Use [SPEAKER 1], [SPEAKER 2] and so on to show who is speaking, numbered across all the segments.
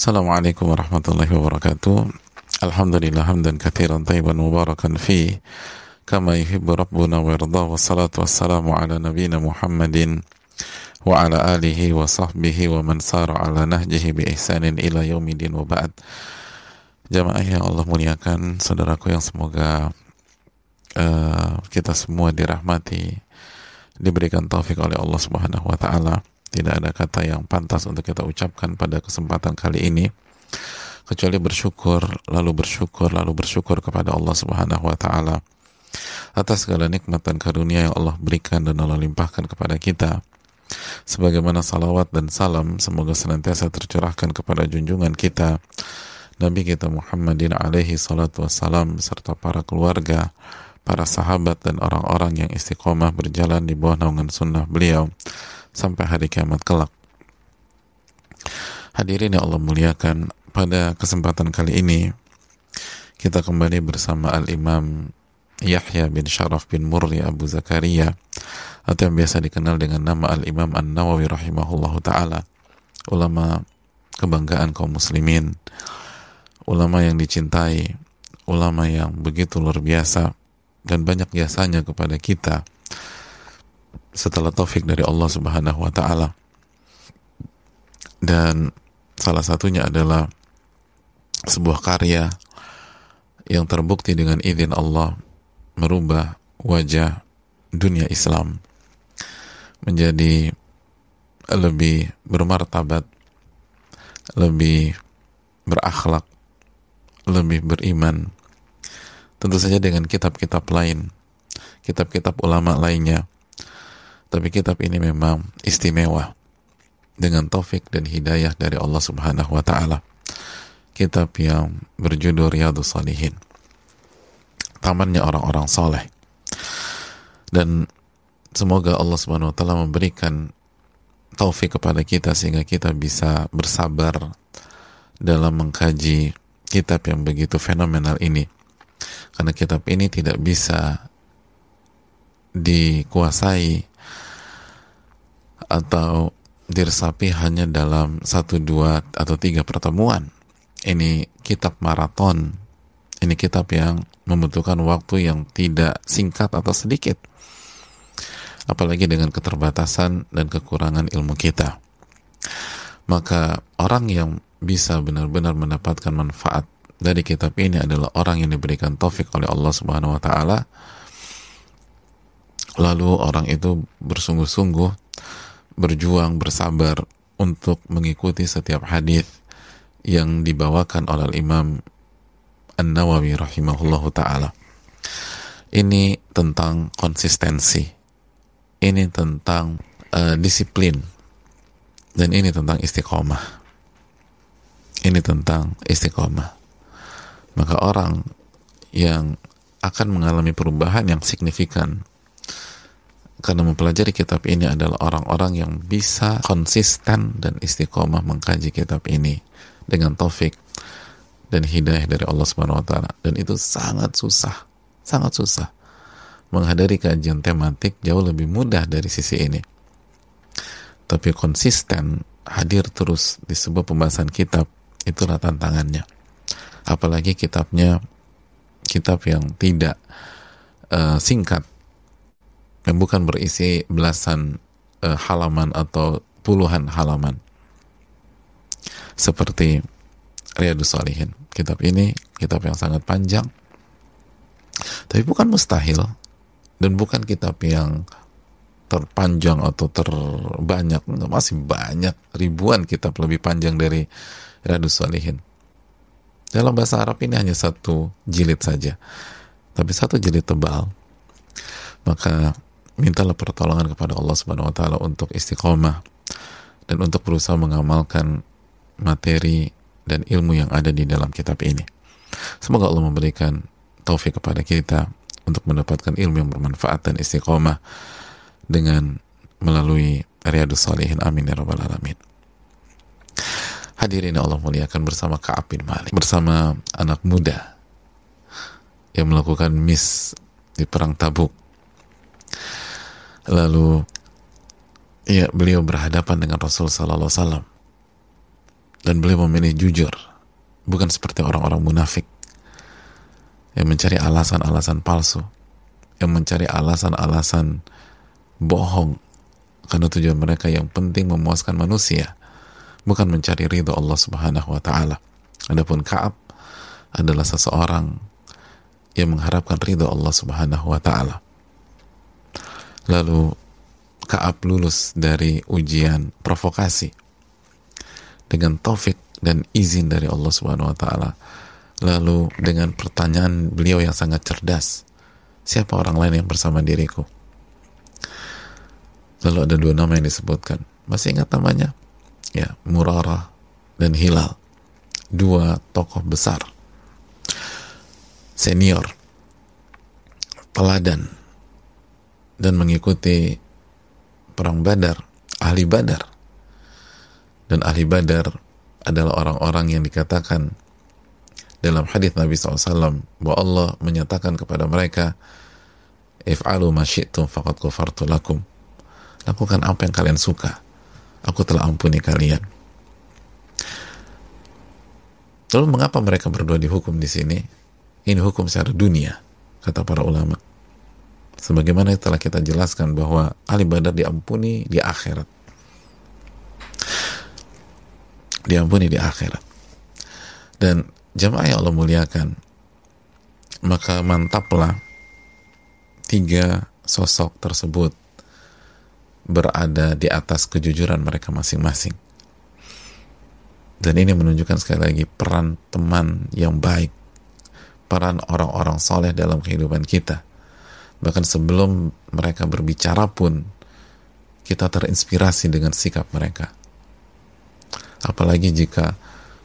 [SPEAKER 1] Assalamualaikum warahmatullahi wabarakatuh. Alhamdulillah hamdan katsiran tayyiban mubarakan fi kama yuhibbu rabbuna wa yarda wa salatu wassalamu ala nabiyyina Muhammadin wa ala alihi wa sahbihi wa man sara ala nahjihi bi ihsanin ila yaumidin wa ba'd. Jamaah yang Allah muliakan, saudaraku yang semoga uh, kita semua dirahmati, diberikan taufik oleh Allah Subhanahu wa taala tidak ada kata yang pantas untuk kita ucapkan pada kesempatan kali ini kecuali bersyukur, lalu bersyukur, lalu bersyukur kepada Allah Subhanahu wa taala atas segala nikmat dan karunia yang Allah berikan dan Allah limpahkan kepada kita. Sebagaimana salawat dan salam semoga senantiasa tercurahkan kepada junjungan kita Nabi kita Muhammadin alaihi salatu wassalam serta para keluarga, para sahabat dan orang-orang yang istiqomah berjalan di bawah naungan sunnah beliau sampai hari kiamat kelak. Hadirin yang Allah muliakan, pada kesempatan kali ini kita kembali bersama Al-Imam Yahya bin Sharaf bin Murri Abu Zakaria atau yang biasa dikenal dengan nama Al-Imam An-Nawawi rahimahullahu taala, ulama kebanggaan kaum muslimin, ulama yang dicintai, ulama yang begitu luar biasa dan banyak jasanya kepada kita setelah taufik dari Allah Subhanahu wa taala. Dan salah satunya adalah sebuah karya yang terbukti dengan izin Allah merubah wajah dunia Islam menjadi lebih bermartabat, lebih berakhlak, lebih beriman. Tentu saja dengan kitab-kitab lain, kitab-kitab ulama lainnya tapi kitab ini memang istimewa dengan taufik dan hidayah dari Allah Subhanahu wa taala. Kitab yang berjudul Riyadhus Salihin. Tamannya orang-orang soleh. Dan semoga Allah Subhanahu wa taala memberikan taufik kepada kita sehingga kita bisa bersabar dalam mengkaji kitab yang begitu fenomenal ini. Karena kitab ini tidak bisa dikuasai atau diresapi hanya dalam satu dua atau tiga pertemuan. Ini kitab maraton. Ini kitab yang membutuhkan waktu yang tidak singkat atau sedikit. Apalagi dengan keterbatasan dan kekurangan ilmu kita. Maka orang yang bisa benar-benar mendapatkan manfaat dari kitab ini adalah orang yang diberikan taufik oleh Allah Subhanahu wa taala. Lalu orang itu bersungguh-sungguh berjuang bersabar untuk mengikuti setiap hadis yang dibawakan oleh Imam An-Nawawi rahimahullahu taala. Ini tentang konsistensi. Ini tentang uh, disiplin. Dan ini tentang istiqomah. Ini tentang istiqomah. Maka orang yang akan mengalami perubahan yang signifikan karena mempelajari kitab ini adalah orang-orang yang bisa konsisten dan istiqomah mengkaji kitab ini dengan taufik dan hidayah dari Allah Subhanahu wa taala dan itu sangat susah, sangat susah. Menghadiri kajian tematik jauh lebih mudah dari sisi ini. Tapi konsisten hadir terus di sebuah pembahasan kitab itulah tantangannya. Apalagi kitabnya kitab yang tidak uh, singkat bukan berisi belasan uh, halaman atau puluhan halaman. Seperti Riyadus Salihin kitab ini kitab yang sangat panjang. Tapi bukan mustahil. Dan bukan kitab yang terpanjang atau terbanyak. Masih banyak ribuan kitab lebih panjang dari Riyadus Salihin dalam bahasa Arab ini hanya satu jilid saja. Tapi satu jilid tebal. Maka mintalah pertolongan kepada Allah Subhanahu wa taala untuk istiqomah dan untuk berusaha mengamalkan materi dan ilmu yang ada di dalam kitab ini. Semoga Allah memberikan taufik kepada kita untuk mendapatkan ilmu yang bermanfaat dan istiqomah dengan melalui Riyadus Salihin. Amin ya rabbal alamin. Hadirin Allah muliakan bersama Ka'ab Malik, bersama anak muda yang melakukan miss di perang Tabuk Lalu ya beliau berhadapan dengan Rasul sallallahu wasallam. dan beliau memilih jujur bukan seperti orang-orang munafik yang mencari alasan-alasan palsu yang mencari alasan-alasan bohong karena tujuan mereka yang penting memuaskan manusia bukan mencari ridho Allah Subhanahu wa taala. Adapun Ka'ab adalah seseorang yang mengharapkan ridho Allah Subhanahu wa taala. Lalu Ka'ab lulus dari ujian provokasi dengan taufik dan izin dari Allah Subhanahu wa taala. Lalu dengan pertanyaan beliau yang sangat cerdas, siapa orang lain yang bersama diriku? Lalu ada dua nama yang disebutkan. Masih ingat namanya? Ya, Murarah dan Hilal. Dua tokoh besar. Senior. Teladan. Dan mengikuti perang Badar, ahli Badar. Dan ahli Badar adalah orang-orang yang dikatakan dalam hadis Nabi SAW bahwa Allah menyatakan kepada mereka if'alu syi'tum faqad ghafartu lakum. Lakukan apa yang kalian suka. Aku telah ampuni kalian. Lalu mengapa mereka berdua dihukum di sini? Ini hukum secara dunia kata para ulama sebagaimana telah kita jelaskan bahwa ahli badar diampuni di akhirat. Diampuni di akhirat. Dan jamaah yang Allah muliakan maka mantaplah tiga sosok tersebut berada di atas kejujuran mereka masing-masing. Dan ini menunjukkan sekali lagi peran teman yang baik peran orang-orang soleh dalam kehidupan kita bahkan sebelum mereka berbicara pun kita terinspirasi dengan sikap mereka. Apalagi jika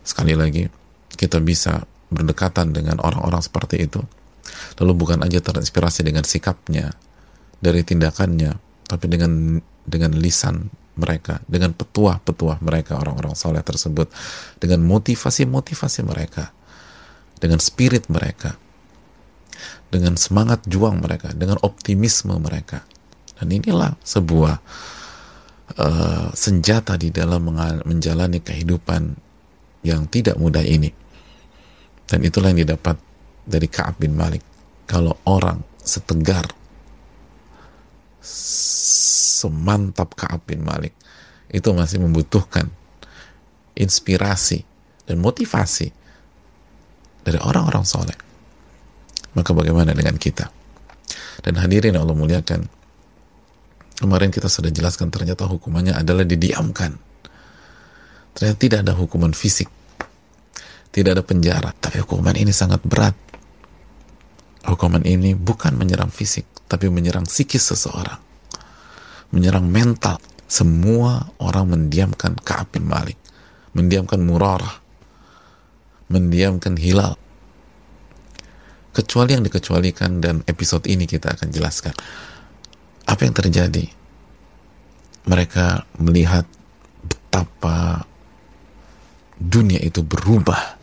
[SPEAKER 1] sekali lagi kita bisa berdekatan dengan orang-orang seperti itu. Lalu bukan aja terinspirasi dengan sikapnya dari tindakannya tapi dengan dengan lisan mereka dengan petuah-petuah mereka orang-orang soleh tersebut. Dengan motivasi-motivasi mereka dengan spirit mereka dengan semangat juang mereka, dengan optimisme mereka. Dan inilah sebuah uh, senjata di dalam menjalani kehidupan yang tidak mudah ini. Dan itulah yang didapat dari Ka'ab bin Malik. Kalau orang setegar, semantap Ka'ab bin Malik, itu masih membutuhkan inspirasi dan motivasi dari orang-orang soleh maka bagaimana dengan kita? Dan hadirin Allah muliakan, kemarin kita sudah jelaskan ternyata hukumannya adalah didiamkan. Ternyata tidak ada hukuman fisik, tidak ada penjara, tapi hukuman ini sangat berat. Hukuman ini bukan menyerang fisik, tapi menyerang psikis seseorang, menyerang mental. Semua orang mendiamkan Ka'ab bin Malik, mendiamkan Murarah, mendiamkan Hilal, kecuali yang dikecualikan dan episode ini kita akan jelaskan. Apa yang terjadi? Mereka melihat betapa dunia itu berubah.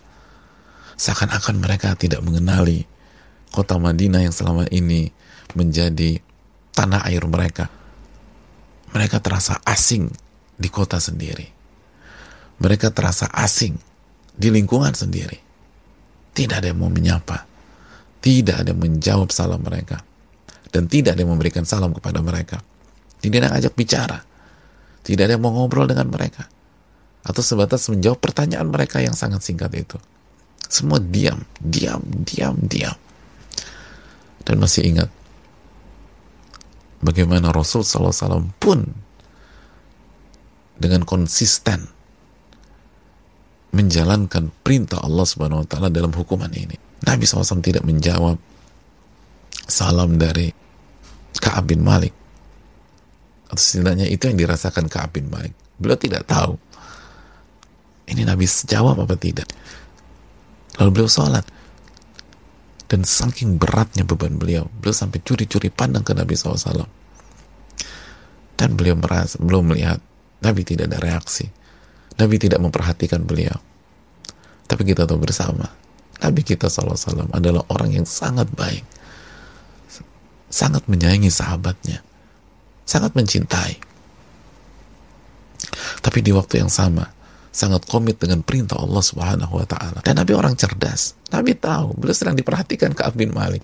[SPEAKER 1] Seakan-akan mereka tidak mengenali kota Madinah yang selama ini menjadi tanah air mereka. Mereka terasa asing di kota sendiri. Mereka terasa asing di lingkungan sendiri. Tidak ada yang mau menyapa tidak ada yang menjawab salam mereka. Dan tidak ada yang memberikan salam kepada mereka. Tidak ada yang ajak bicara. Tidak ada yang mau ngobrol dengan mereka. Atau sebatas menjawab pertanyaan mereka yang sangat singkat itu. Semua diam, diam, diam, diam. Dan masih ingat bagaimana Rasul SAW pun dengan konsisten menjalankan perintah Allah Subhanahu wa taala dalam hukuman ini. Nabi SAW tidak menjawab salam dari Ka'ab bin Malik. Atau setidaknya itu yang dirasakan Ka'ab bin Malik. Beliau tidak tahu ini Nabi jawab apa tidak. Lalu beliau sholat. Dan saking beratnya beban beliau beliau sampai curi-curi pandang ke Nabi SAW dan beliau merasa belum melihat Nabi tidak ada reaksi. Nabi tidak memperhatikan beliau. Tapi kita tahu bersama Nabi kita SAW adalah orang yang sangat baik, sangat menyayangi sahabatnya, sangat mencintai. Tapi di waktu yang sama, sangat komit dengan perintah Allah Subhanahu wa taala. Dan Nabi orang cerdas. Nabi tahu beliau sedang diperhatikan Ka'ab bin Malik.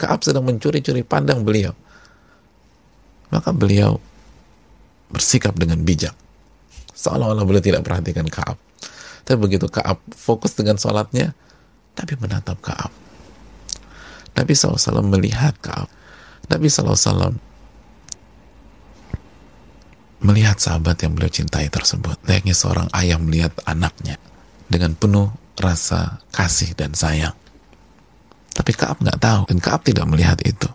[SPEAKER 1] Ka'ab sedang mencuri-curi pandang beliau. Maka beliau bersikap dengan bijak. Seolah-olah beliau tidak perhatikan Ka'ab. Tapi begitu Ka'ab fokus dengan sholatnya, Nabi menatap Ka'ab. Nabi SAW melihat Ka'ab. Nabi SAW melihat sahabat yang beliau cintai tersebut. Layaknya seorang ayah melihat anaknya dengan penuh rasa kasih dan sayang. Tapi Kaab nggak tahu dan Kaab tidak melihat itu.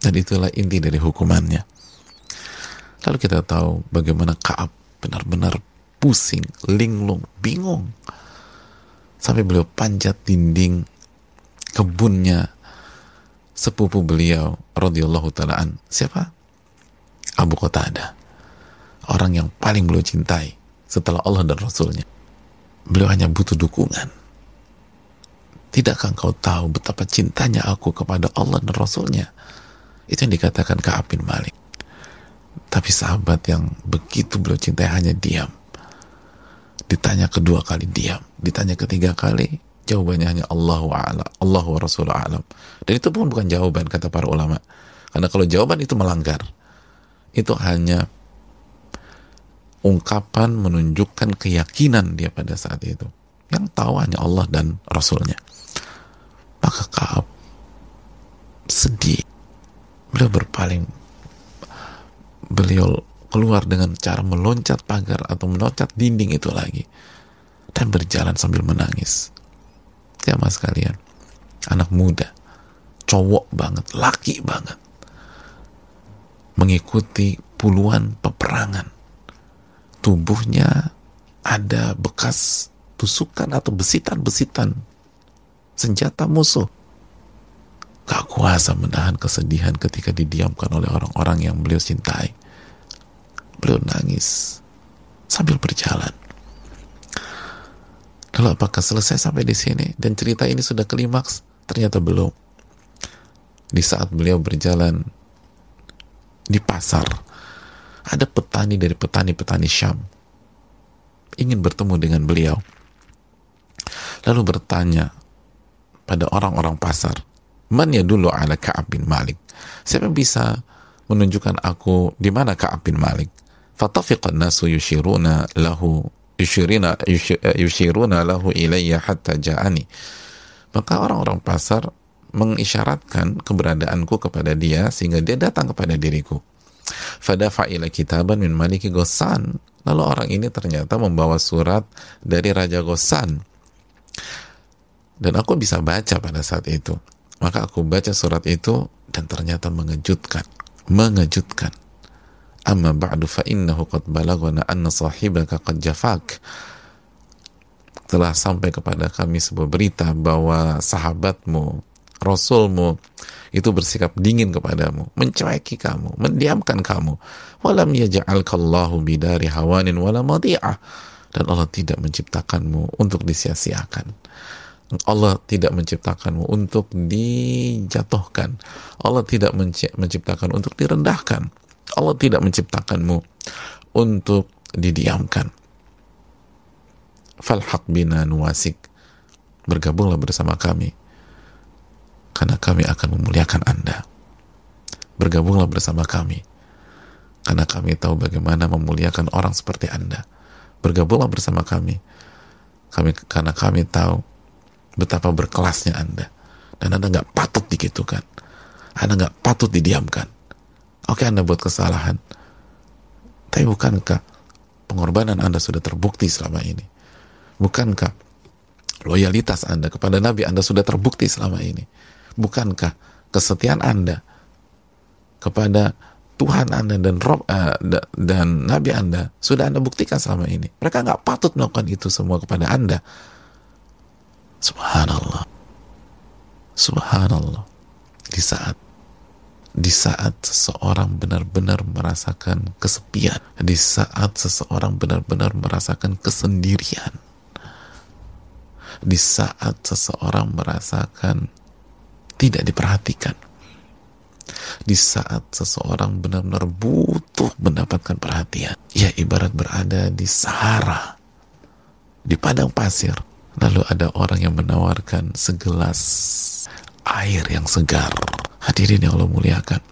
[SPEAKER 1] Dan itulah inti dari hukumannya. Lalu kita tahu bagaimana Kaab benar-benar pusing, linglung, bingung. Sampai beliau panjat dinding kebunnya sepupu beliau radhiyallahu taalaan. Siapa? Abu Qatadah orang yang paling beliau cintai setelah Allah dan Rasulnya. Beliau hanya butuh dukungan. Tidakkah engkau tahu betapa cintanya aku kepada Allah dan Rasulnya? Itu yang dikatakan ke bin Malik. Tapi sahabat yang begitu beliau cintai hanya diam. Ditanya kedua kali diam. Ditanya ketiga kali, jawabannya hanya Allah wa ala, Allah wa Rasul alam. Dan itu pun bukan jawaban kata para ulama. Karena kalau jawaban itu melanggar, itu hanya ungkapan menunjukkan keyakinan dia pada saat itu. Yang tahu hanya Allah dan Rasulnya. Maka Kaab sedih. Beliau berpaling. Beliau keluar dengan cara meloncat pagar atau meloncat dinding itu lagi dan berjalan sambil menangis ya mas kalian anak muda cowok banget laki banget mengikuti puluhan peperangan tubuhnya ada bekas tusukan atau besitan-besitan senjata musuh. Gak kuasa menahan kesedihan ketika didiamkan oleh orang-orang yang beliau cintai. Beliau nangis sambil berjalan. Lalu apakah selesai sampai di sini dan cerita ini sudah klimaks? Ternyata belum. Di saat beliau berjalan di pasar, ada petani dari petani-petani Syam ingin bertemu dengan beliau lalu bertanya pada orang-orang pasar man ya dulu ala Ka'ab bin Malik siapa bisa menunjukkan aku di mana Ka'ab bin Malik fatafiqan nasu yushiruna lahu yushirina yushiruna lahu ilayya hatta ja'ani maka orang-orang pasar mengisyaratkan keberadaanku kepada dia sehingga dia datang kepada diriku Fadafa ila kitaban min maliki Gosan. Lalu orang ini ternyata membawa surat dari Raja Gosan. Dan aku bisa baca pada saat itu. Maka aku baca surat itu dan ternyata mengejutkan. Mengejutkan. Amma ba'du fa innahu qad balagana anna sahibaka qad jafak. Telah sampai kepada kami sebuah berita bahwa sahabatmu, rasulmu, itu bersikap dingin kepadamu, mencueki kamu, mendiamkan kamu. Walam yaj'alkallahu bidari hawanin wala madi'ah. Dan Allah tidak menciptakanmu untuk disia-siakan. Allah tidak menciptakanmu untuk dijatuhkan. Allah tidak menciptakan untuk direndahkan. Allah tidak menciptakanmu untuk didiamkan. Falhaq bina nuwasik. Bergabunglah bersama kami karena kami akan memuliakan Anda. Bergabunglah bersama kami, karena kami tahu bagaimana memuliakan orang seperti Anda. Bergabunglah bersama kami, kami karena kami tahu betapa berkelasnya Anda. Dan Anda nggak patut digitukan. Anda nggak patut didiamkan. Oke Anda buat kesalahan. Tapi bukankah pengorbanan Anda sudah terbukti selama ini? Bukankah loyalitas Anda kepada Nabi Anda sudah terbukti selama ini? Bukankah kesetiaan Anda kepada Tuhan Anda dan Rob uh, dan Nabi Anda sudah Anda buktikan selama ini. Mereka nggak patut melakukan itu semua kepada Anda. Subhanallah. Subhanallah. Di saat di saat seseorang benar-benar merasakan kesepian, di saat seseorang benar-benar merasakan kesendirian, di saat seseorang merasakan tidak diperhatikan. Di saat seseorang benar-benar butuh mendapatkan perhatian, ya ibarat berada di Sahara, di padang pasir. Lalu ada orang yang menawarkan segelas air yang segar. Hadirin yang Allah muliakan.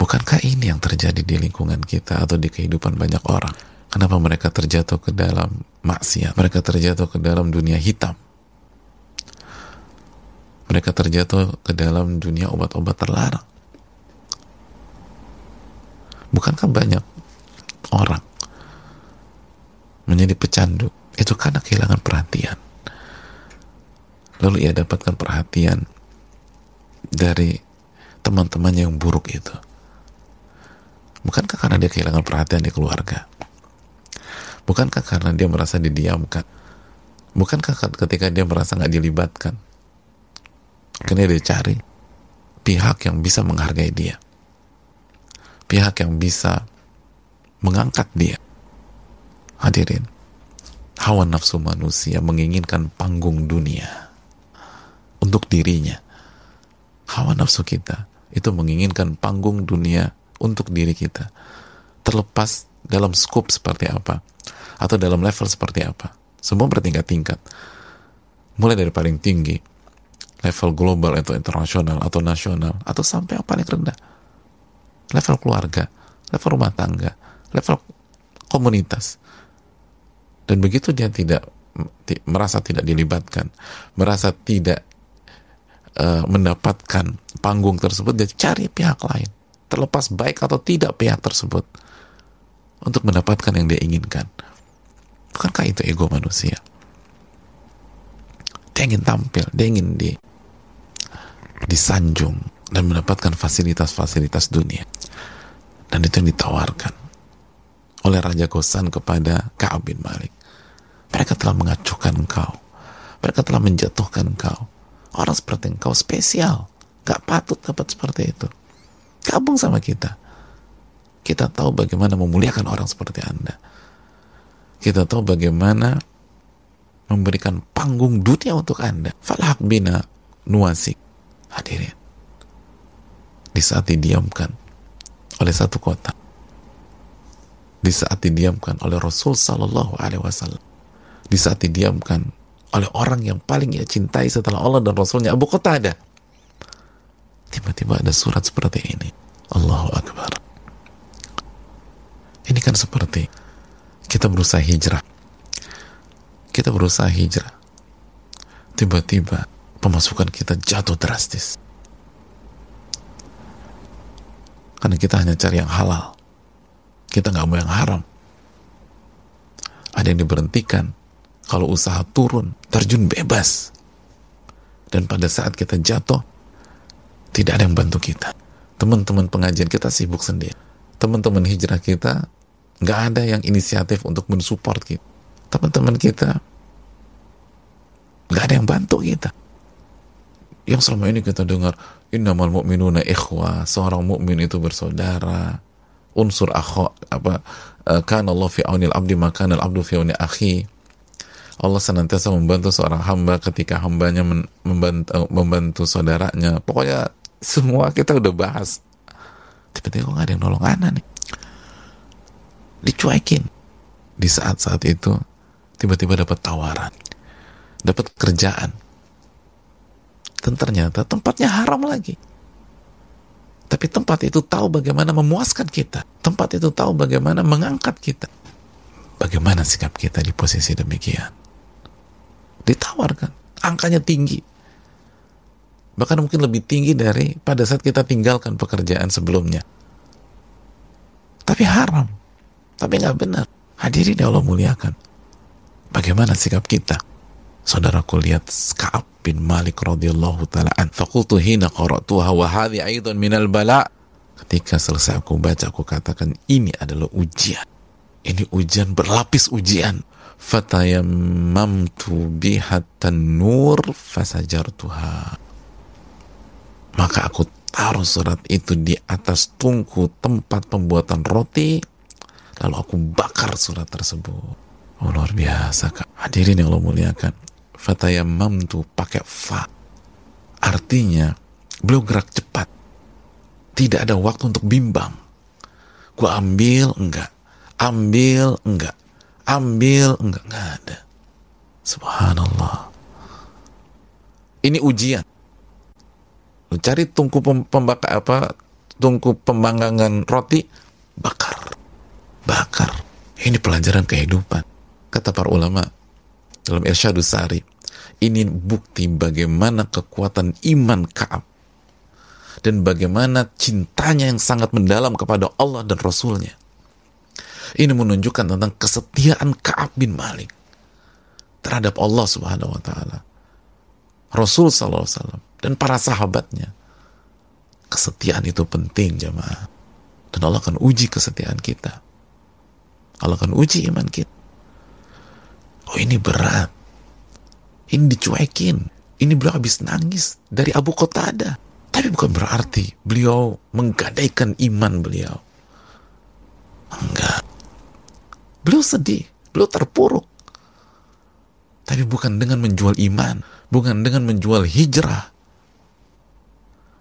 [SPEAKER 1] Bukankah ini yang terjadi di lingkungan kita atau di kehidupan banyak orang? Kenapa mereka terjatuh ke dalam maksiat? Mereka terjatuh ke dalam dunia hitam. Mereka terjatuh ke dalam dunia obat-obat terlarang. Bukankah banyak orang menjadi pecandu itu karena kehilangan perhatian lalu ia dapatkan perhatian dari teman-teman yang buruk itu. Bukankah karena dia kehilangan perhatian di keluarga? Bukankah karena dia merasa didiamkan? Bukankah ketika dia merasa nggak dilibatkan? Akhirnya dia cari pihak yang bisa menghargai dia. Pihak yang bisa mengangkat dia. Hadirin, hawa nafsu manusia menginginkan panggung dunia untuk dirinya. Hawa nafsu kita itu menginginkan panggung dunia untuk diri kita. Terlepas dalam skop seperti apa atau dalam level seperti apa. Semua bertingkat-tingkat. Mulai dari paling tinggi, level global atau internasional atau nasional atau sampai yang paling rendah. Level keluarga, level rumah tangga, level komunitas dan begitu dia tidak merasa tidak dilibatkan merasa tidak uh, mendapatkan panggung tersebut dia cari pihak lain. Terlepas baik atau tidak pihak tersebut. Untuk mendapatkan yang dia inginkan. Bukankah itu ego manusia? Dia ingin tampil dia ingin di disanjung dan mendapatkan fasilitas-fasilitas dunia. Dan itu yang ditawarkan oleh Raja Gosan kepada Ka'ab bin Malik. Mereka telah mengacuhkan engkau. Mereka telah menjatuhkan engkau. Orang seperti engkau spesial. Gak patut dapat seperti itu. Gabung sama kita. Kita tahu bagaimana memuliakan orang seperti Anda. Kita tahu bagaimana memberikan panggung dunia untuk Anda. Falhak bina nuasik. Hadirin. Di saat didiamkan oleh satu kota. Di saat didiamkan oleh Rasul Sallallahu Alaihi Wasallam di saat didiamkan oleh orang yang paling ia cintai setelah Allah dan Rasulnya. Abu Qatadah tiba-tiba ada surat seperti ini. Allahu Akbar. Ini kan seperti kita berusaha hijrah. Kita berusaha hijrah. Tiba-tiba pemasukan kita jatuh drastis. Karena kita hanya cari yang halal. Kita nggak mau yang haram. Ada yang diberhentikan kalau usaha turun, terjun bebas. Dan pada saat kita jatuh, tidak ada yang bantu kita. Teman-teman pengajian kita sibuk sendiri. Teman-teman hijrah kita, nggak ada yang inisiatif untuk mensupport kita. Teman-teman kita, nggak ada yang bantu kita. Yang selama ini kita dengar, innamal mu'minuna ikhwah, seorang mukmin itu bersaudara, unsur akho, apa, eh, kan Allah fi aunil abdi, maka al abdu fi akhi, Allah senantiasa membantu seorang hamba ketika hambanya membantu, membantu saudaranya. Pokoknya semua kita udah bahas. Tiba-tiba kok gak ada yang nolong anak nih. Dicuekin. Di saat-saat itu, tiba-tiba dapat tawaran. Dapat kerjaan. Dan ternyata tempatnya haram lagi. Tapi tempat itu tahu bagaimana memuaskan kita. Tempat itu tahu bagaimana mengangkat kita. Bagaimana sikap kita di posisi demikian? Ditawarkan. Angkanya tinggi. Bahkan mungkin lebih tinggi dari pada saat kita tinggalkan pekerjaan sebelumnya. Tapi haram. Tapi nggak benar. Hadirin ya Allah muliakan. Bagaimana sikap kita? Saudaraku lihat Ka'ab bin Malik radhiyallahu taala an. Faqultu hina qara'tuha wa hadhi aidan minal bala. Ketika selesai aku baca aku katakan ini adalah ujian. Ini ujian berlapis ujian fatayammamtu biha tanur fasajartuha. Maka aku taruh surat itu di atas tungku tempat pembuatan roti lalu aku bakar surat tersebut. Oh, luar biasa kak. Hadirin yang Allah muliakan. Fatayammamtu pakai fa. Artinya beliau gerak cepat. Tidak ada waktu untuk bimbang. Gua ambil enggak. Ambil enggak ambil. Enggak enggak ada. Subhanallah. Ini ujian. Lu cari tungku pembakar apa tungku pembanggangan roti bakar. Bakar. Ini pelajaran kehidupan. Kata para ulama dalam Irsyadus Sari ini bukti bagaimana kekuatan iman Kaab dan bagaimana cintanya yang sangat mendalam kepada Allah dan Rasulnya ini menunjukkan tentang kesetiaan Kaab bin Malik terhadap Allah Subhanahu wa taala. Rasul sallallahu alaihi wasallam dan para sahabatnya. Kesetiaan itu penting jemaah. Dan Allah akan uji kesetiaan kita. Allah akan uji iman kita. Oh ini berat. Ini dicuekin. Ini beliau habis nangis dari Abu Qatada. Tapi bukan berarti beliau menggadaikan iman beliau. Enggak. Beliau sedih, beliau terpuruk. Tapi bukan dengan menjual iman, bukan dengan menjual hijrah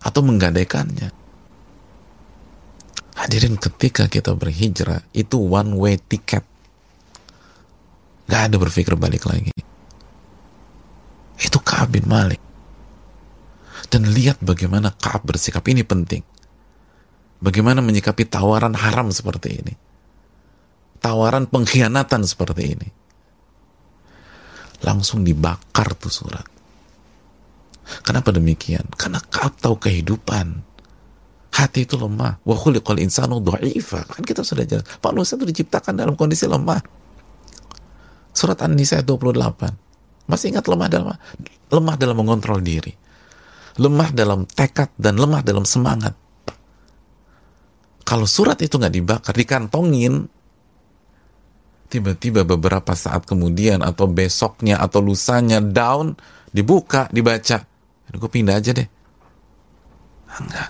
[SPEAKER 1] atau menggadaikannya. Hadirin ketika kita berhijrah itu one way ticket. Gak ada berpikir balik lagi. Itu Ka'ab bin Malik. Dan lihat bagaimana Ka'ab bersikap. Ini penting. Bagaimana menyikapi tawaran haram seperti ini tawaran pengkhianatan seperti ini. Langsung dibakar tuh surat. Kenapa demikian? Karena kau tahu kehidupan. Hati itu lemah. Wa khuliqal insanu dha'ifa. Kan kita sudah jelas. Manusia itu diciptakan dalam kondisi lemah. Surat An-Nisa 28. Masih ingat lemah dalam lemah dalam mengontrol diri. Lemah dalam tekad dan lemah dalam semangat. Kalau surat itu nggak dibakar, dikantongin, tiba-tiba beberapa saat kemudian atau besoknya atau lusanya down dibuka dibaca. Gue pindah aja deh. Enggak.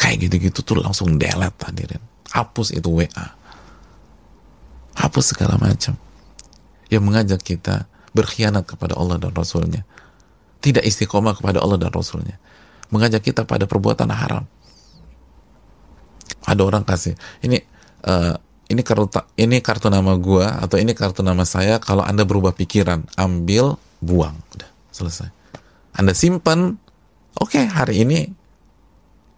[SPEAKER 1] Kayak gitu-gitu tuh langsung delete hadirin. Hapus itu WA hapus segala macam. Yang mengajak kita berkhianat kepada Allah dan Rasulnya. Tidak istiqomah kepada Allah dan Rasulnya. Mengajak kita pada perbuatan haram. Ada orang kasih ini uh, ini kartu ini kartu nama gua atau ini kartu nama saya kalau anda berubah pikiran ambil buang. Udah selesai. Anda simpan oke okay, hari ini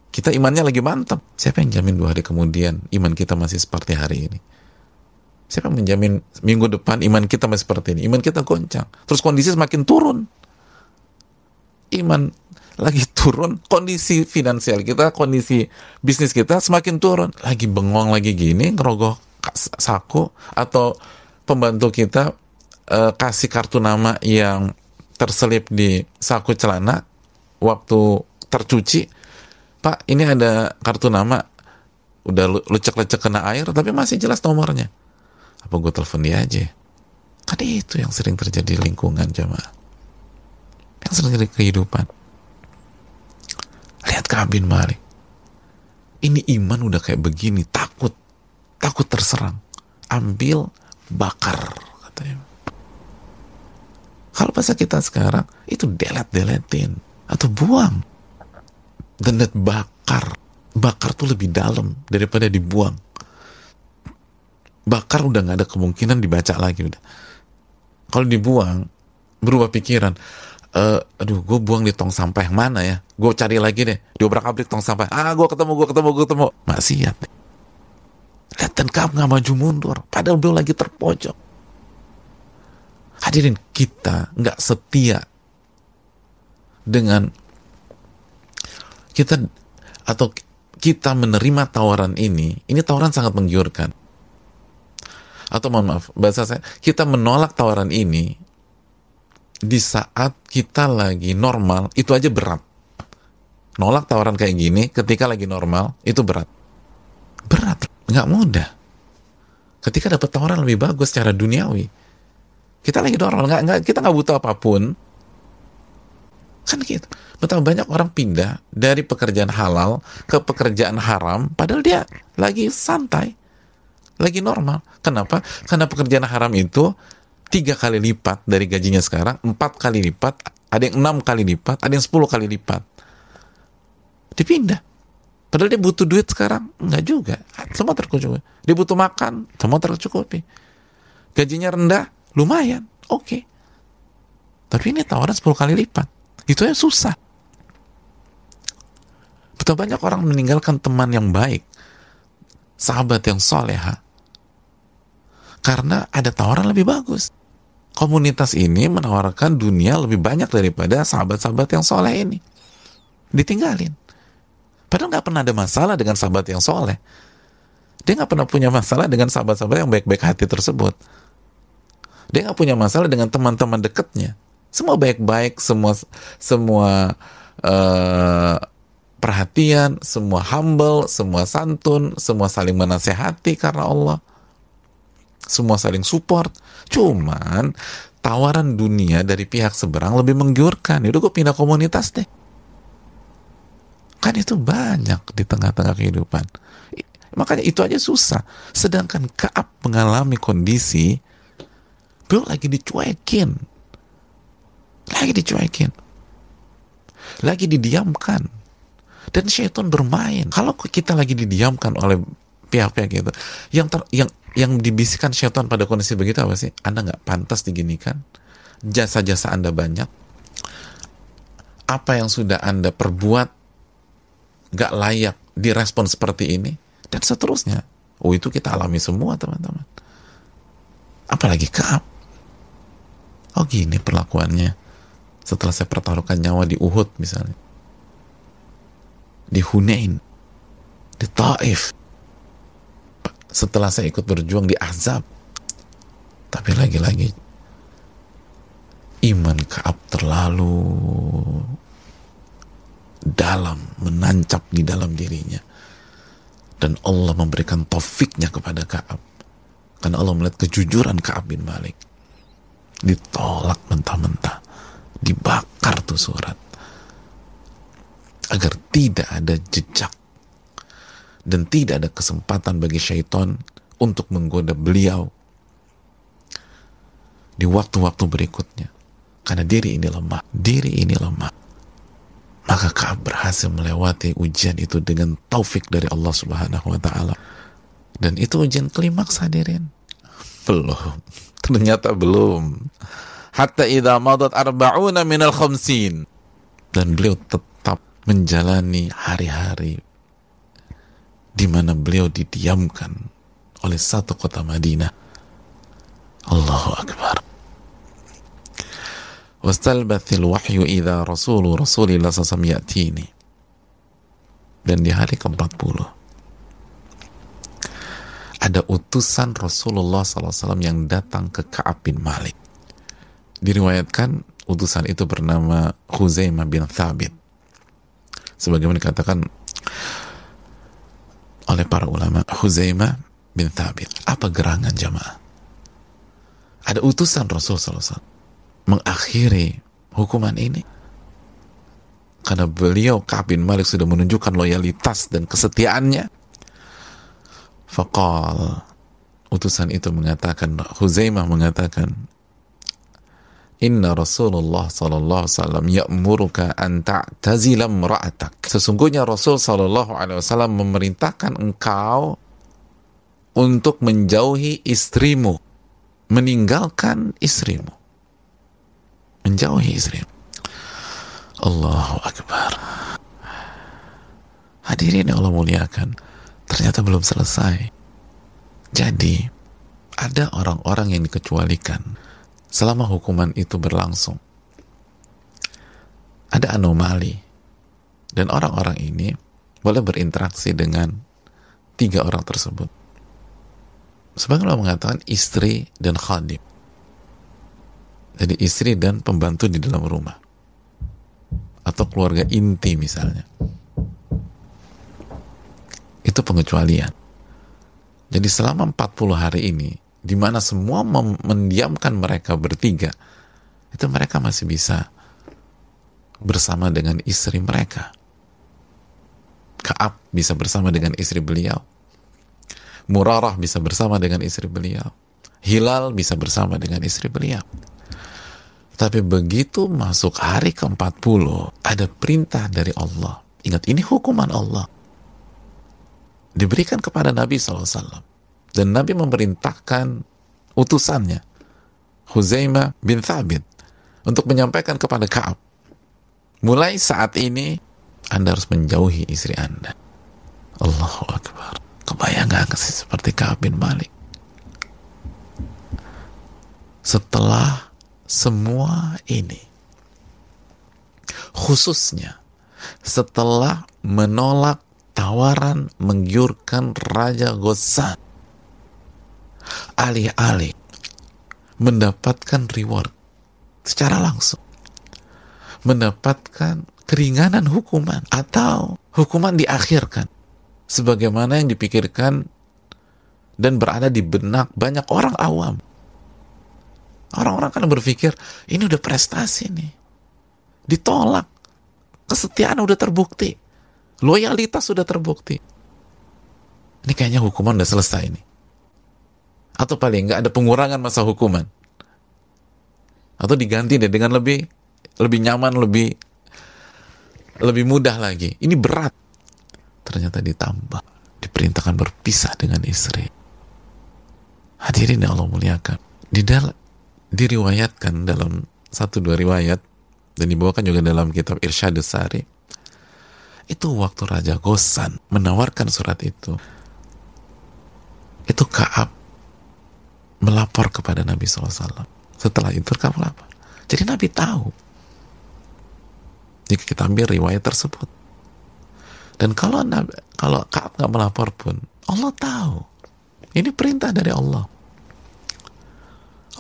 [SPEAKER 1] kita imannya lagi mantap. Siapa yang jamin dua hari kemudian iman kita masih seperti hari ini? Siapa yang menjamin minggu depan iman kita masih seperti ini? Iman kita goncang. Terus kondisi semakin turun. Iman lagi turun kondisi finansial kita kondisi bisnis kita semakin turun. Lagi bengong lagi gini ngerogoh saku atau pembantu kita uh, kasih kartu nama yang terselip di saku celana waktu tercuci. Pak ini ada kartu nama. Udah lecek-lecek kena air tapi masih jelas nomornya. Apa gue telepon dia aja? Kan itu yang sering terjadi di lingkungan jamaah. Yang sering terjadi kehidupan. Lihat kabin Malik. Ini iman udah kayak begini takut takut terserang. Ambil bakar katanya. Kalau bahasa kita sekarang itu delet deletin atau buang. Dan bakar. Bakar tuh lebih dalam daripada dibuang. Bakar udah nggak ada kemungkinan dibaca lagi udah. Kalau dibuang berubah pikiran. Uh, aduh gue buang di tong sampah yang mana ya? Gue cari lagi deh. Diobrak abrik tong sampah. Ah gue ketemu gue ketemu gue ketemu. Maksiat dan kamu nggak maju mundur padahal beliau lagi terpojok. Hadirin kita nggak setia dengan kita atau kita menerima tawaran ini ini tawaran sangat menggiurkan. Atau mohon maaf bahasa saya kita menolak tawaran ini di saat kita lagi normal itu aja berat. Nolak tawaran kayak gini ketika lagi normal itu berat. Berat nggak mudah. Ketika dapat tawaran lebih bagus secara duniawi kita lagi normal nggak nggak kita nggak butuh apa pun. Kan gitu. Betapa banyak orang pindah dari pekerjaan halal ke pekerjaan haram padahal dia lagi santai lagi normal. Kenapa? Karena pekerjaan haram itu tiga kali lipat dari gajinya sekarang, empat kali lipat, ada yang enam kali lipat, ada yang sepuluh kali lipat. Dipindah. Padahal dia butuh duit sekarang, enggak juga. Semua tercukupi. Dia butuh makan, semua tercukupi. gajinya rendah, lumayan, oke. Okay. Tapi ini tawaran 10 kali lipat. Itu ya susah. Betul banyak orang meninggalkan teman yang baik, sahabat yang soleha, karena ada tawaran lebih bagus. Komunitas ini menawarkan dunia lebih banyak daripada sahabat-sahabat yang soleh ini. Ditinggalin. Padahal nggak pernah ada masalah dengan sahabat yang soleh. Dia nggak pernah punya masalah dengan sahabat-sahabat yang baik-baik hati tersebut. Dia nggak punya masalah dengan teman-teman dekatnya. Semua baik-baik, semua semua uh, perhatian, semua humble, semua santun, semua saling menasehati karena Allah. Semua saling support. Cuman tawaran dunia dari pihak seberang lebih menggiurkan. Yaudah gue pindah komunitas deh. Kan itu banyak di tengah-tengah kehidupan. Makanya itu aja susah. Sedangkan Kaab mengalami kondisi beliau lagi dicuekin. Lagi dicuekin. Lagi didiamkan dan syaitan bermain. Kalau kita lagi didiamkan oleh pihak-pihak gitu, yang ter, yang yang dibisikkan syaitan pada kondisi begitu apa sih? Anda nggak pantas diginikan, jasa-jasa Anda banyak, apa yang sudah Anda perbuat nggak layak direspon seperti ini, dan seterusnya. Oh itu kita alami semua teman-teman. Apalagi Kaab. Oh gini perlakuannya. Setelah saya pertaruhkan nyawa di Uhud misalnya di Hunain, di Taif. Setelah saya ikut berjuang di Azab. Tapi lagi-lagi iman Kaab terlalu dalam, menancap di dalam dirinya. Dan Allah memberikan taufiknya kepada Kaab. Karena Allah melihat kejujuran Kaab bin Malik. Ditolak mentah-mentah. Dibakar tuh surat agar tidak ada jejak dan tidak ada kesempatan bagi syaitan untuk menggoda beliau di waktu-waktu berikutnya karena diri ini lemah diri ini lemah maka Kaab berhasil melewati ujian itu dengan taufik dari Allah subhanahu wa ta'ala. Dan itu ujian klimaks hadirin. Belum. Ternyata belum. Hatta idha madat arba'una minal khamsin. Dan beliau tetap menjalani hari-hari di mana beliau didiamkan oleh satu kota Madinah. Allahu Akbar. Wastalbathil wahyu idha rasulu rasulillah sasam ya'tini. Dan di hari ke-40 ada utusan Rasulullah SAW yang datang ke Ka'ab bin Malik. Diriwayatkan utusan itu bernama Khuzaimah bin Thabit sebagaimana dikatakan oleh para ulama Huzaimah bin Thabit apa gerangan jamaah ada utusan Rasul SAW mengakhiri hukuman ini karena beliau Ka'ab bin Malik sudah menunjukkan loyalitas dan kesetiaannya Fakal utusan itu mengatakan Huzaimah mengatakan Inna Rasulullah sallallahu alaihi wasallam ya'muruka an ta'tazila imra'atak. Sesungguhnya Rasul sallallahu alaihi wasallam memerintahkan engkau untuk menjauhi istrimu, meninggalkan istrimu. Menjauhi istrimu. Allahu akbar. Hadirin yang Allah muliakan, ternyata belum selesai. Jadi, ada orang-orang yang dikecualikan selama hukuman itu berlangsung. Ada anomali dan orang-orang ini boleh berinteraksi dengan tiga orang tersebut. Sebagaimana mengatakan istri dan khadim. Jadi istri dan pembantu di dalam rumah. Atau keluarga inti misalnya. Itu pengecualian. Jadi selama 40 hari ini di mana semua mendiamkan mereka bertiga, itu mereka masih bisa bersama dengan istri mereka. Kaab bisa bersama dengan istri beliau. Murarah bisa bersama dengan istri beliau. Hilal bisa bersama dengan istri beliau. Tapi begitu masuk hari ke-40, ada perintah dari Allah. Ingat, ini hukuman Allah. Diberikan kepada Nabi SAW dan Nabi memerintahkan utusannya Huzaimah bin Thabit untuk menyampaikan kepada Ka'ab. Mulai saat ini Anda harus menjauhi istri Anda. Allahu Akbar. Kebayang gak sih seperti Ka'ab bin Malik. Setelah semua ini. Khususnya setelah menolak tawaran menggiurkan Raja Ghassan alih-alih mendapatkan reward secara langsung. Mendapatkan keringanan hukuman atau hukuman diakhirkan. Sebagaimana yang dipikirkan dan berada di benak banyak orang awam orang-orang kan berpikir ini udah prestasi nih ditolak kesetiaan udah terbukti Loyalitas sudah terbukti. Ini kayaknya hukuman udah selesai ini. Atau paling nggak ada pengurangan masa hukuman. Atau diganti deh dengan lebih lebih nyaman, lebih lebih mudah lagi. Ini berat. Ternyata ditambah, diperintahkan berpisah dengan istri. Hadirin yang Allah muliakan. Di dalam diriwayatkan dalam satu dua riwayat dan dibawakan juga dalam kitab Irsyad Sari itu waktu Raja Gosan menawarkan surat itu. Itu Kaab melapor kepada Nabi SAW. Setelah itu Kaab melapor. Jadi Nabi tahu. Jika kita ambil riwayat tersebut. Dan kalau Nabi, kalau Kaab nggak melapor pun, Allah tahu. Ini perintah dari Allah.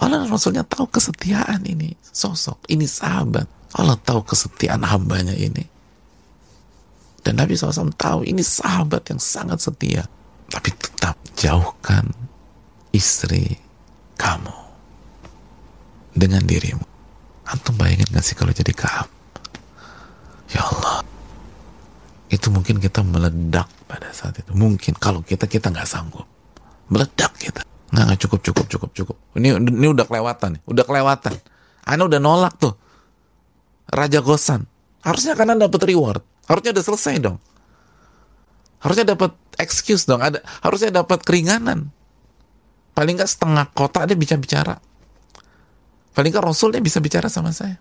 [SPEAKER 1] Allah Rasulnya tahu kesetiaan ini sosok, ini sahabat. Allah tahu kesetiaan hambanya ini. Dan Nabi SAW tahu ini sahabat yang sangat setia. Tapi tetap jauhkan istri kamu dengan dirimu. Antum bayangin gak sih kalau jadi Kaab? Ya Allah. Itu mungkin kita meledak pada saat itu. Mungkin kalau kita kita nggak sanggup. Meledak kita. Nggak, nggak cukup, cukup, cukup, cukup. Ini, ini udah kelewatan. Udah kelewatan. Anda udah nolak tuh. Raja Gosan. Harusnya kan Anda dapat reward Harusnya udah selesai dong. Harusnya dapat excuse dong. Ada harusnya dapat keringanan. Paling nggak setengah kota dia bisa bicara. Paling nggak Rasul dia bisa bicara sama saya.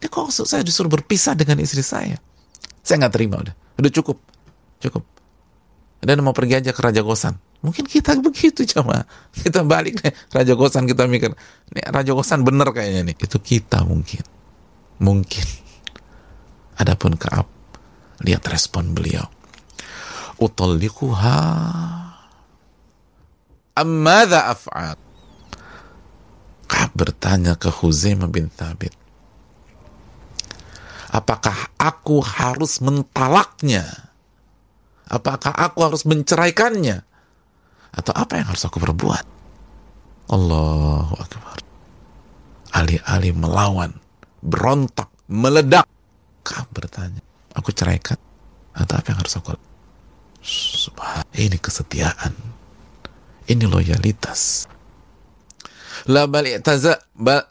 [SPEAKER 1] Dia kok saya disuruh berpisah dengan istri saya. Saya nggak terima udah. Udah cukup. Cukup. Dan mau pergi aja ke Raja Gosan. Mungkin kita begitu cuma Kita balik nih Raja Gosan kita mikir, nih Raja Gosan bener kayaknya nih. Itu kita mungkin. Mungkin. Adapun Kaab, lihat respon beliau. Utallikuha ammadha af'al. Kaab bertanya ke Huzaimah bin Thabit. Apakah aku harus mentalaknya? Apakah aku harus menceraikannya? Atau apa yang harus aku perbuat? Allahu Akbar. Alih-alih melawan, berontak, meledak. Kaab bertanya, aku ceraikan atau apa yang harus aku Subhan, ini kesetiaan. Ini loyalitas. La bal i'taza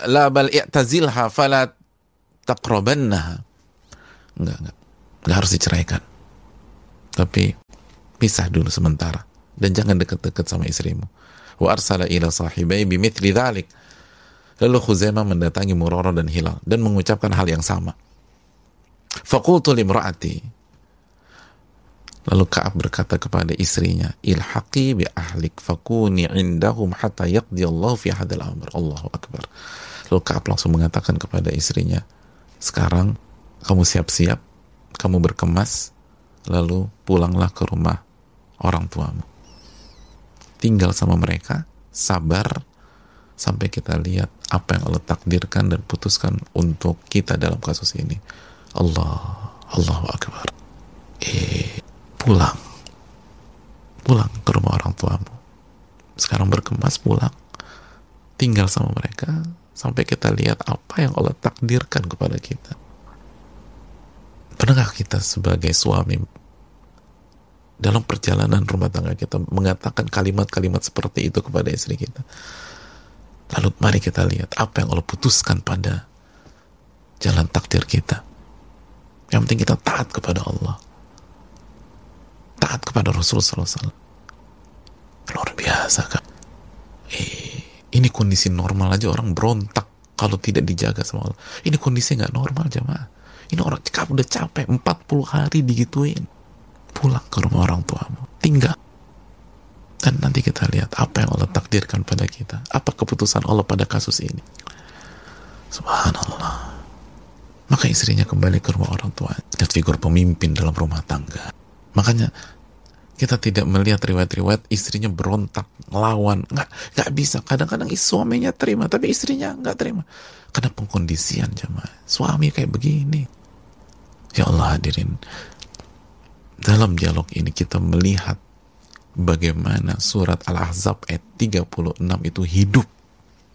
[SPEAKER 1] la bal i'tazilha fala taqrabannaha. Enggak, enggak. Enggak harus diceraikan. Tapi pisah dulu sementara dan jangan dekat-dekat sama istrimu. Wa arsala ila sahibai bimithli dhalik. Lalu Khuzaimah mendatangi Muroro dan Hilal dan mengucapkan hal yang sama. Fakultu limra'ati. Lalu Ka'ab berkata kepada istrinya, Ilhaqi bi ahlik fakuni indahum hatta yaqdi Allah fi hadal amr. Allahu Akbar. Lalu Ka'ab langsung mengatakan kepada istrinya, sekarang kamu siap-siap, kamu berkemas, lalu pulanglah ke rumah orang tuamu. Tinggal sama mereka, sabar, sampai kita lihat apa yang Allah takdirkan dan putuskan untuk kita dalam kasus ini. Allah Allahu Akbar. Eh pulang. Pulang ke rumah orang tuamu. Sekarang berkemas pulang. Tinggal sama mereka sampai kita lihat apa yang Allah takdirkan kepada kita. Pernahkah kita sebagai suami dalam perjalanan rumah tangga kita mengatakan kalimat-kalimat seperti itu kepada istri kita lalu mari kita lihat apa yang Allah putuskan pada jalan takdir kita yang penting kita taat kepada Allah. Taat kepada Rasulullah SAW. Luar biasa kan? Eh, Ini kondisi normal aja orang berontak kalau tidak dijaga sama Allah. Ini kondisi nggak normal jemaah. Ini orang udah capek 40 hari digituin. Pulang ke rumah orang tuamu. Tinggal. Dan nanti kita lihat apa yang Allah takdirkan pada kita. Apa keputusan Allah pada kasus ini. Subhanallah. Maka istrinya kembali ke rumah orang tua. Lihat figur pemimpin dalam rumah tangga. Makanya kita tidak melihat riwayat-riwayat istrinya berontak, melawan, nggak nggak bisa. Kadang-kadang suaminya terima, tapi istrinya nggak terima. Karena pengkondisian jemaah. Suami kayak begini. Ya Allah hadirin. Dalam dialog ini kita melihat bagaimana surat Al-Ahzab ayat 36 itu hidup.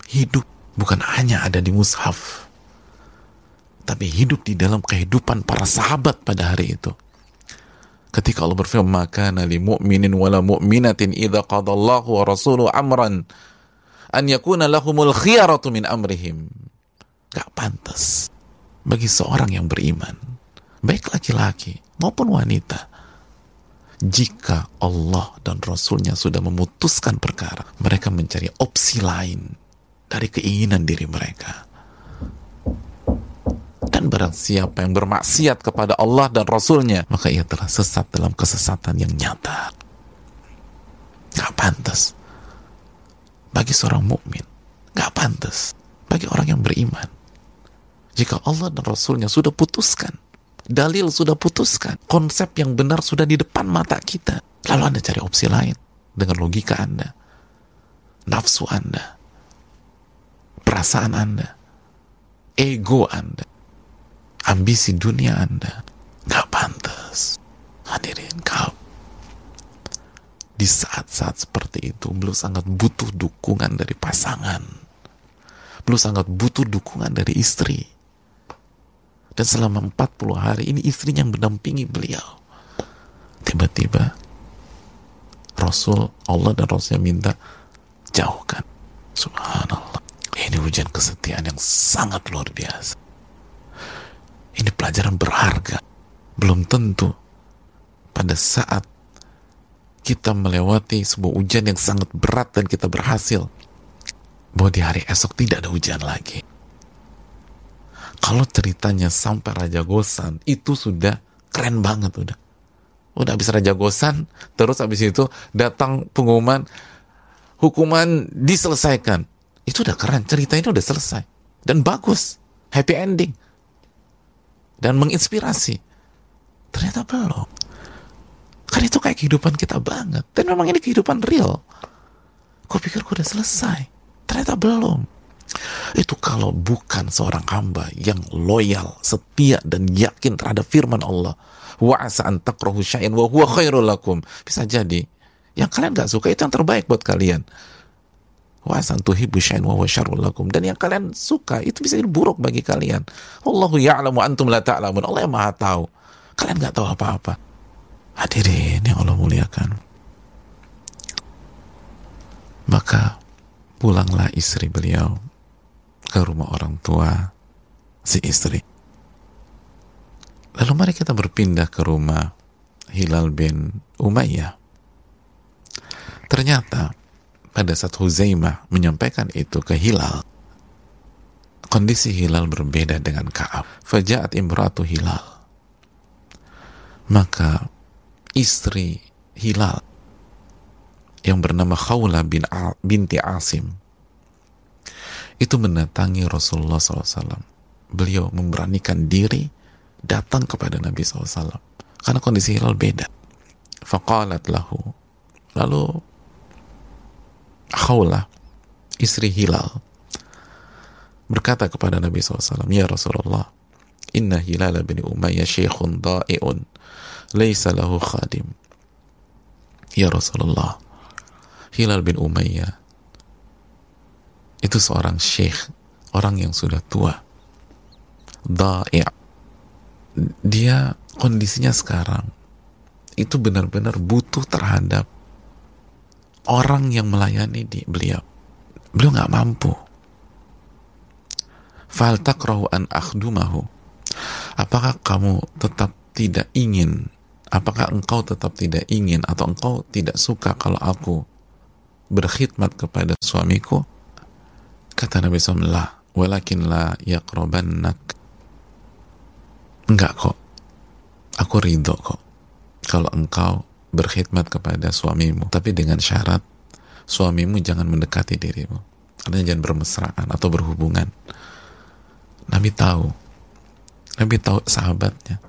[SPEAKER 1] Hidup. Bukan hanya ada di mushaf. Tapi hidup di dalam kehidupan para sahabat pada hari itu ketika Allah berfirman maka nali mu'minin wala mu'minatin idza qadallahu wa rasuluhu amran an yakuna lahumul khiyaratu min amrihim gak pantas bagi seorang yang beriman baik laki-laki maupun wanita jika Allah dan Rasulnya sudah memutuskan perkara mereka mencari opsi lain dari keinginan diri mereka dan barang siapa yang bermaksiat kepada Allah dan Rasulnya, maka ia telah sesat dalam kesesatan yang nyata. Gak pantas. Bagi seorang mukmin, gak pantas. Bagi orang yang beriman. Jika Allah dan Rasulnya sudah putuskan, dalil sudah putuskan, konsep yang benar sudah di depan mata kita, lalu Anda cari opsi lain dengan logika Anda, nafsu Anda, perasaan Anda, ego Anda, ambisi dunia Anda. Gak pantas. Hadirin kau di saat-saat seperti itu beliau sangat butuh dukungan dari pasangan. Beliau sangat butuh dukungan dari istri dan selama 40 hari ini istrinya yang mendampingi beliau tiba-tiba Rasul Allah dan Rasulnya minta jauhkan subhanallah ini hujan kesetiaan yang sangat luar biasa ini pelajaran berharga. Belum tentu pada saat kita melewati sebuah ujian yang sangat berat dan kita berhasil bahwa di hari esok tidak ada hujan lagi. Kalau ceritanya sampai Raja Gosan itu sudah keren banget udah. Udah habis Raja Gosan, terus habis itu datang pengumuman hukuman diselesaikan. Itu udah keren, cerita ini udah selesai dan bagus, happy ending dan menginspirasi. Ternyata belum. Kan itu kayak kehidupan kita banget. Dan memang ini kehidupan real. Gue pikir udah selesai. Ternyata belum. Itu kalau bukan seorang hamba yang loyal, setia, dan yakin terhadap firman Allah. Wa asa an wa huwa khairul lakum. Bisa jadi. Yang kalian gak suka itu yang terbaik buat kalian. Wa santuhibu syai'an wa syarrul lakum. Dan yang kalian suka itu bisa jadi buruk bagi kalian. Allahu ya'lamu antum la ta'lamun. Allah yang maha tahu. Kalian nggak tahu apa-apa. Hadirin yang Allah muliakan. Maka pulanglah istri beliau ke rumah orang tua si istri. Lalu mari kita berpindah ke rumah Hilal bin Umayyah. Ternyata pada saat Huzaimah menyampaikan itu ke Hilal kondisi Hilal berbeda dengan Ka'ab. Fajaat imratu Hilal. Maka istri Hilal yang bernama Khawla bin binti Asim itu mendatangi Rasulullah SAW beliau memberanikan diri datang kepada Nabi SAW karena kondisi Hilal beda. Faqalat lahu. Lalu Khawlah istri Hilal berkata kepada Nabi SAW Ya Rasulullah Inna Hilal bin Umayyah syekhun da'i'un Laysa lahu khadim. Ya Rasulullah Hilal bin Umayyah itu seorang syekh orang yang sudah tua da'i' dia kondisinya sekarang itu benar-benar butuh terhadap orang yang melayani di beliau. Beliau nggak mampu. Fal takrahu an akhdumahu. Apakah kamu tetap tidak ingin? Apakah engkau tetap tidak ingin atau engkau tidak suka kalau aku berkhidmat kepada suamiku? Kata Nabi SAW, walakin la yaqrabannak. Enggak kok. Aku ridho kok. Kalau engkau berkhidmat kepada suamimu. Tapi dengan syarat, suamimu jangan mendekati dirimu. Artinya jangan bermesraan atau berhubungan. Nabi tahu. Nabi tahu sahabatnya.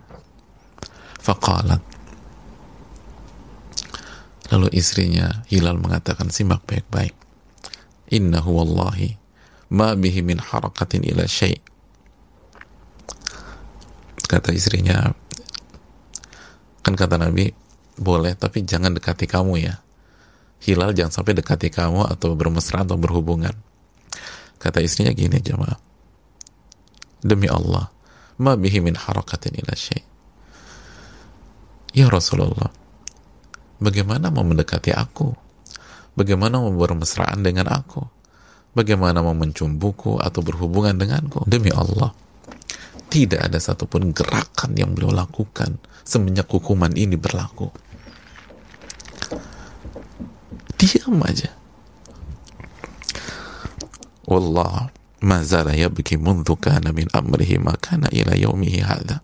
[SPEAKER 1] Faqalat. Lalu istrinya Hilal mengatakan simak baik-baik. Innahu wallahi ma bihi min harakatin ila syai' kata istrinya kan kata Nabi boleh tapi jangan dekati kamu ya. Hilal jangan sampai dekati kamu atau bermesra atau berhubungan. Kata istrinya gini jemaah. Demi Allah ma bihi min harakatin ila syai' ya Rasulullah bagaimana mau mendekati aku? Bagaimana mau bermesraan dengan aku bagaimana mau mencumbuku atau berhubungan denganku? Demi Allah tidak ada satupun gerakan yang beliau lakukan semenjak hukuman ini berlaku. Diam aja. Wallah ma zala yabki mundu kana min amrihi ma kana ila yaumihi hadha.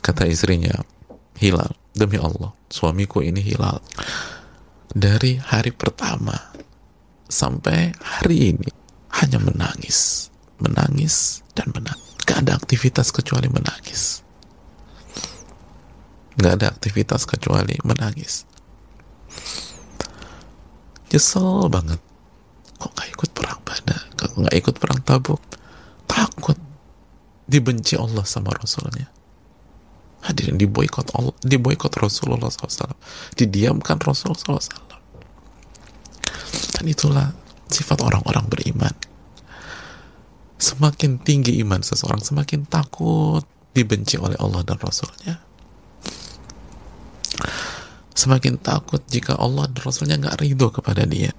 [SPEAKER 1] Kata istrinya Hilal demi Allah suamiku ini Hilal. Dari hari pertama sampai hari ini hanya menangis, menangis dan menangis. Gak ada aktivitas kecuali menangis. Gak ada aktivitas kecuali menangis. Nyesel banget. Kok gak ikut perang Badar? Kok gak ikut perang Tabuk? Takut dibenci Allah sama Rasulnya. Hadirin diboykot Allah, diboykot Rasulullah SAW, didiamkan Rasulullah SAW itulah sifat orang-orang beriman. Semakin tinggi iman seseorang, semakin takut dibenci oleh Allah dan Rasulnya. Semakin takut jika Allah dan Rasulnya nggak ridho kepada dia.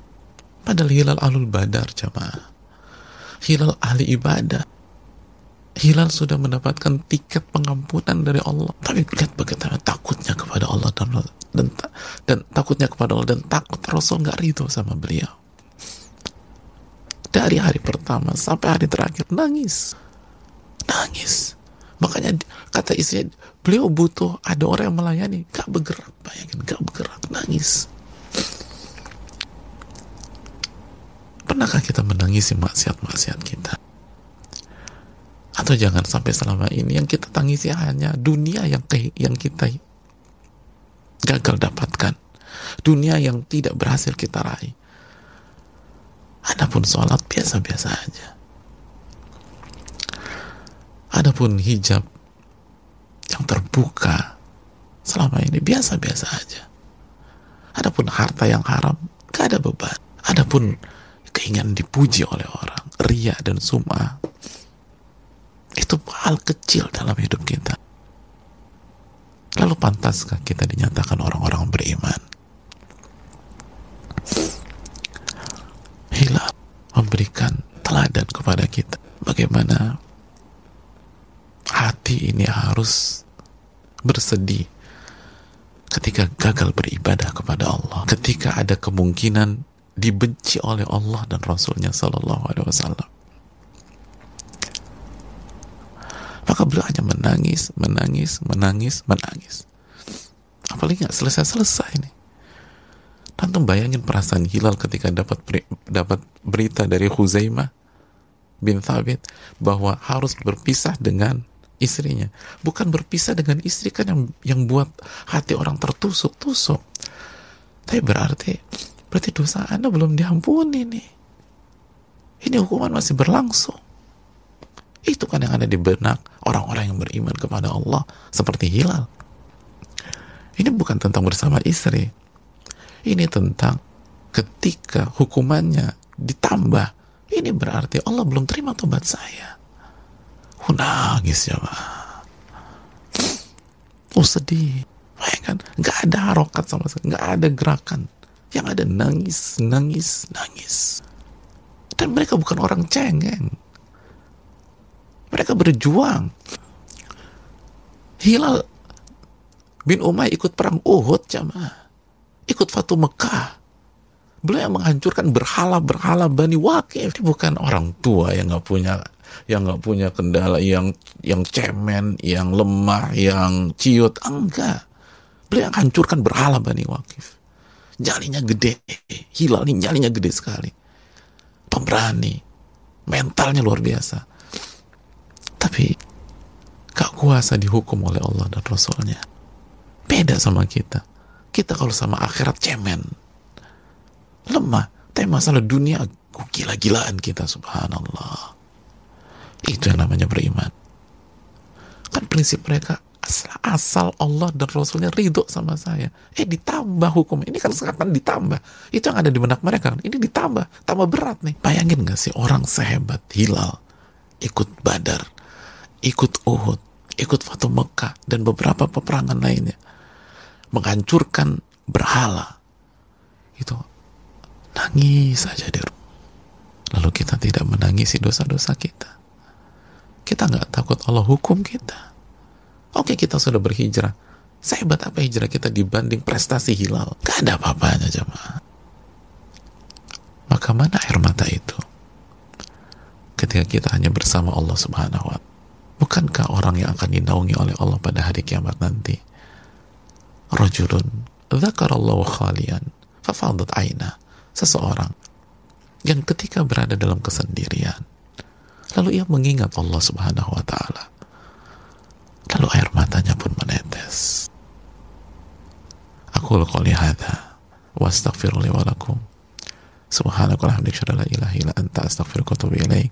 [SPEAKER 1] Padahal hilal alul badar jamaah. Hilal ahli ibadah. Hilal sudah mendapatkan tiket pengampunan dari Allah. Tapi lihat bagaimana takutnya kepada Allah dan dan, dan takutnya kepada Allah dan takut Rasul nggak ridho sama beliau. Dari hari pertama sampai hari terakhir nangis, nangis. Makanya kata istrinya, beliau butuh ada orang yang melayani, gak bergerak, bayangin gak bergerak, nangis. Pernahkah kita menangisi maksiat-maksiat kita? Atau jangan sampai selama ini yang kita tangisi hanya dunia yang ke, yang kita gagal dapatkan. Dunia yang tidak berhasil kita raih. Adapun sholat biasa-biasa aja. Adapun hijab yang terbuka selama ini biasa-biasa aja. Adapun harta yang haram gak ada beban. Adapun keinginan dipuji oleh orang ria dan sum'ah itu hal kecil dalam hidup kita. Lalu pantaskah kita dinyatakan orang-orang beriman? Hilal memberikan teladan kepada kita bagaimana hati ini harus bersedih ketika gagal beribadah kepada Allah, ketika ada kemungkinan dibenci oleh Allah dan Rasulnya Sallallahu Alaihi Wasallam. Maka beliau hanya menangis, menangis, menangis, menangis. Apalagi nggak selesai-selesai ini. Tantum bayangin perasaan Hilal ketika dapat dapat berita dari Huzaimah bin Thabit bahwa harus berpisah dengan istrinya. Bukan berpisah dengan istri kan yang yang buat hati orang tertusuk-tusuk. Tapi berarti berarti dosa Anda belum diampuni nih. Ini hukuman masih berlangsung. Itu kan yang ada di benak orang-orang yang beriman kepada Allah seperti hilal. Ini bukan tentang bersama istri. Ini tentang ketika hukumannya ditambah. Ini berarti Allah belum terima tobat saya. Oh, nangis ya, Pak. Oh, sedih. Bayangkan, nggak ada harokat sama sekali. Nggak ada gerakan. Yang ada nangis, nangis, nangis. Dan mereka bukan orang cengeng mereka berjuang. Hilal bin Umay ikut perang Uhud jamaah. Ikut Fatu Mekah. beliau yang menghancurkan berhala-berhala Bani Wakif. Ini bukan orang tua yang nggak punya yang nggak punya kendala, yang yang cemen, yang lemah, yang ciut. Enggak. Beliau yang hancurkan berhala Bani Wakif. Jalinya gede. Hilal ini jalinya gede sekali. Pemberani. Mentalnya luar biasa. Tapi gak kuasa dihukum oleh Allah dan Rasulnya. Beda sama kita. Kita kalau sama akhirat cemen lemah. Tapi masalah dunia gila-gilaan kita subhanallah. Itu yang namanya beriman. Kan prinsip mereka asal, asal Allah dan Rasulnya ridho sama saya. Eh ditambah hukum. Ini kan sekarang ditambah. Itu yang ada di benak mereka. Ini ditambah. Tambah berat nih. Bayangin gak sih orang sehebat Hilal ikut Badar, ikut Uhud, ikut Fatu Mekah dan beberapa peperangan lainnya. Menghancurkan berhala. Itu nangis saja di rumah. Lalu kita tidak menangisi dosa-dosa kita. Kita nggak takut Allah hukum kita. Oke kita sudah berhijrah. Sehebat apa hijrah kita dibanding prestasi hilal? Gak ada apa-apanya jemaah. Maka mana air mata itu? Ketika kita hanya bersama Allah subhanahu wa. Bukankah orang yang akan dinaungi oleh Allah pada hari kiamat nanti? Rajulun Zakarallahu khalian Fafadat aina seseorang yang ketika berada dalam kesendirian lalu ia mengingat Allah Subhanahu wa taala lalu air matanya pun menetes. Aku qouli hadza wa astaghfiru li wa lakum. Subhanaka la ilaha illa anta astaghfiruka wa atubu ilaik